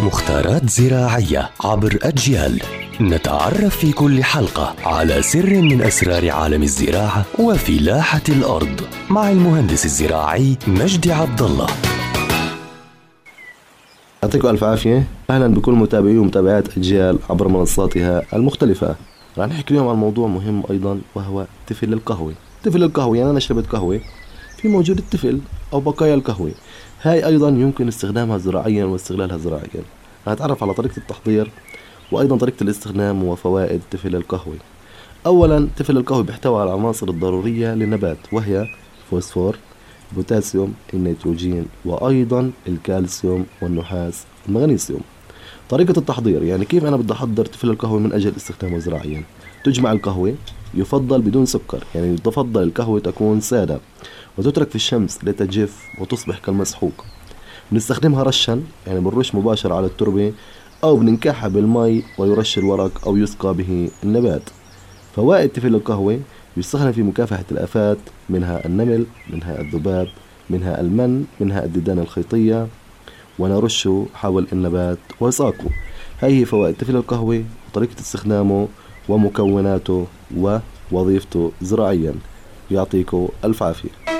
مختارات زراعية عبر أجيال. نتعرف في كل حلقة على سر من أسرار عالم الزراعة وفلاحة الأرض مع المهندس الزراعي مجدي عبد الله. يعطيكم ألف عافية. أهلا بكل متابعي ومتابعات أجيال عبر منصاتها المختلفة. رح نحكي اليوم عن موضوع مهم أيضا وهو تفل القهوة. تفل القهوة يعني أنا شربت قهوة. في موجود التفل أو بقايا القهوة. هاي أيضا يمكن استخدامها زراعيا واستغلالها زراعيا. هنتعرف على طريقة التحضير وأيضا طريقة الاستخدام وفوائد تفل القهوة. أولا تفل القهوة بيحتوي على العناصر الضرورية للنبات وهي فوسفور البوتاسيوم النيتروجين وأيضا الكالسيوم والنحاس والمغنيسيوم طريقة التحضير يعني كيف أنا بدي أحضر تفل القهوة من أجل استخدامه زراعيا؟ تجمع القهوة يفضل بدون سكر يعني تفضل القهوة تكون سادة وتترك في الشمس لتجف وتصبح كالمسحوق. بنستخدمها رشا يعني بنرش مباشرة على التربة أو بننكحها بالمي ويرش الورق أو يسقى به النبات. فوائد تفل القهوة يستخدم في مكافحة الآفات منها النمل منها الذباب منها المن منها الديدان الخيطية ونرشه حول النبات وساقه. هاي هي فوائد تفل القهوة وطريقة استخدامه ومكوناته ووظيفته زراعيا. يعطيكم ألف عافية.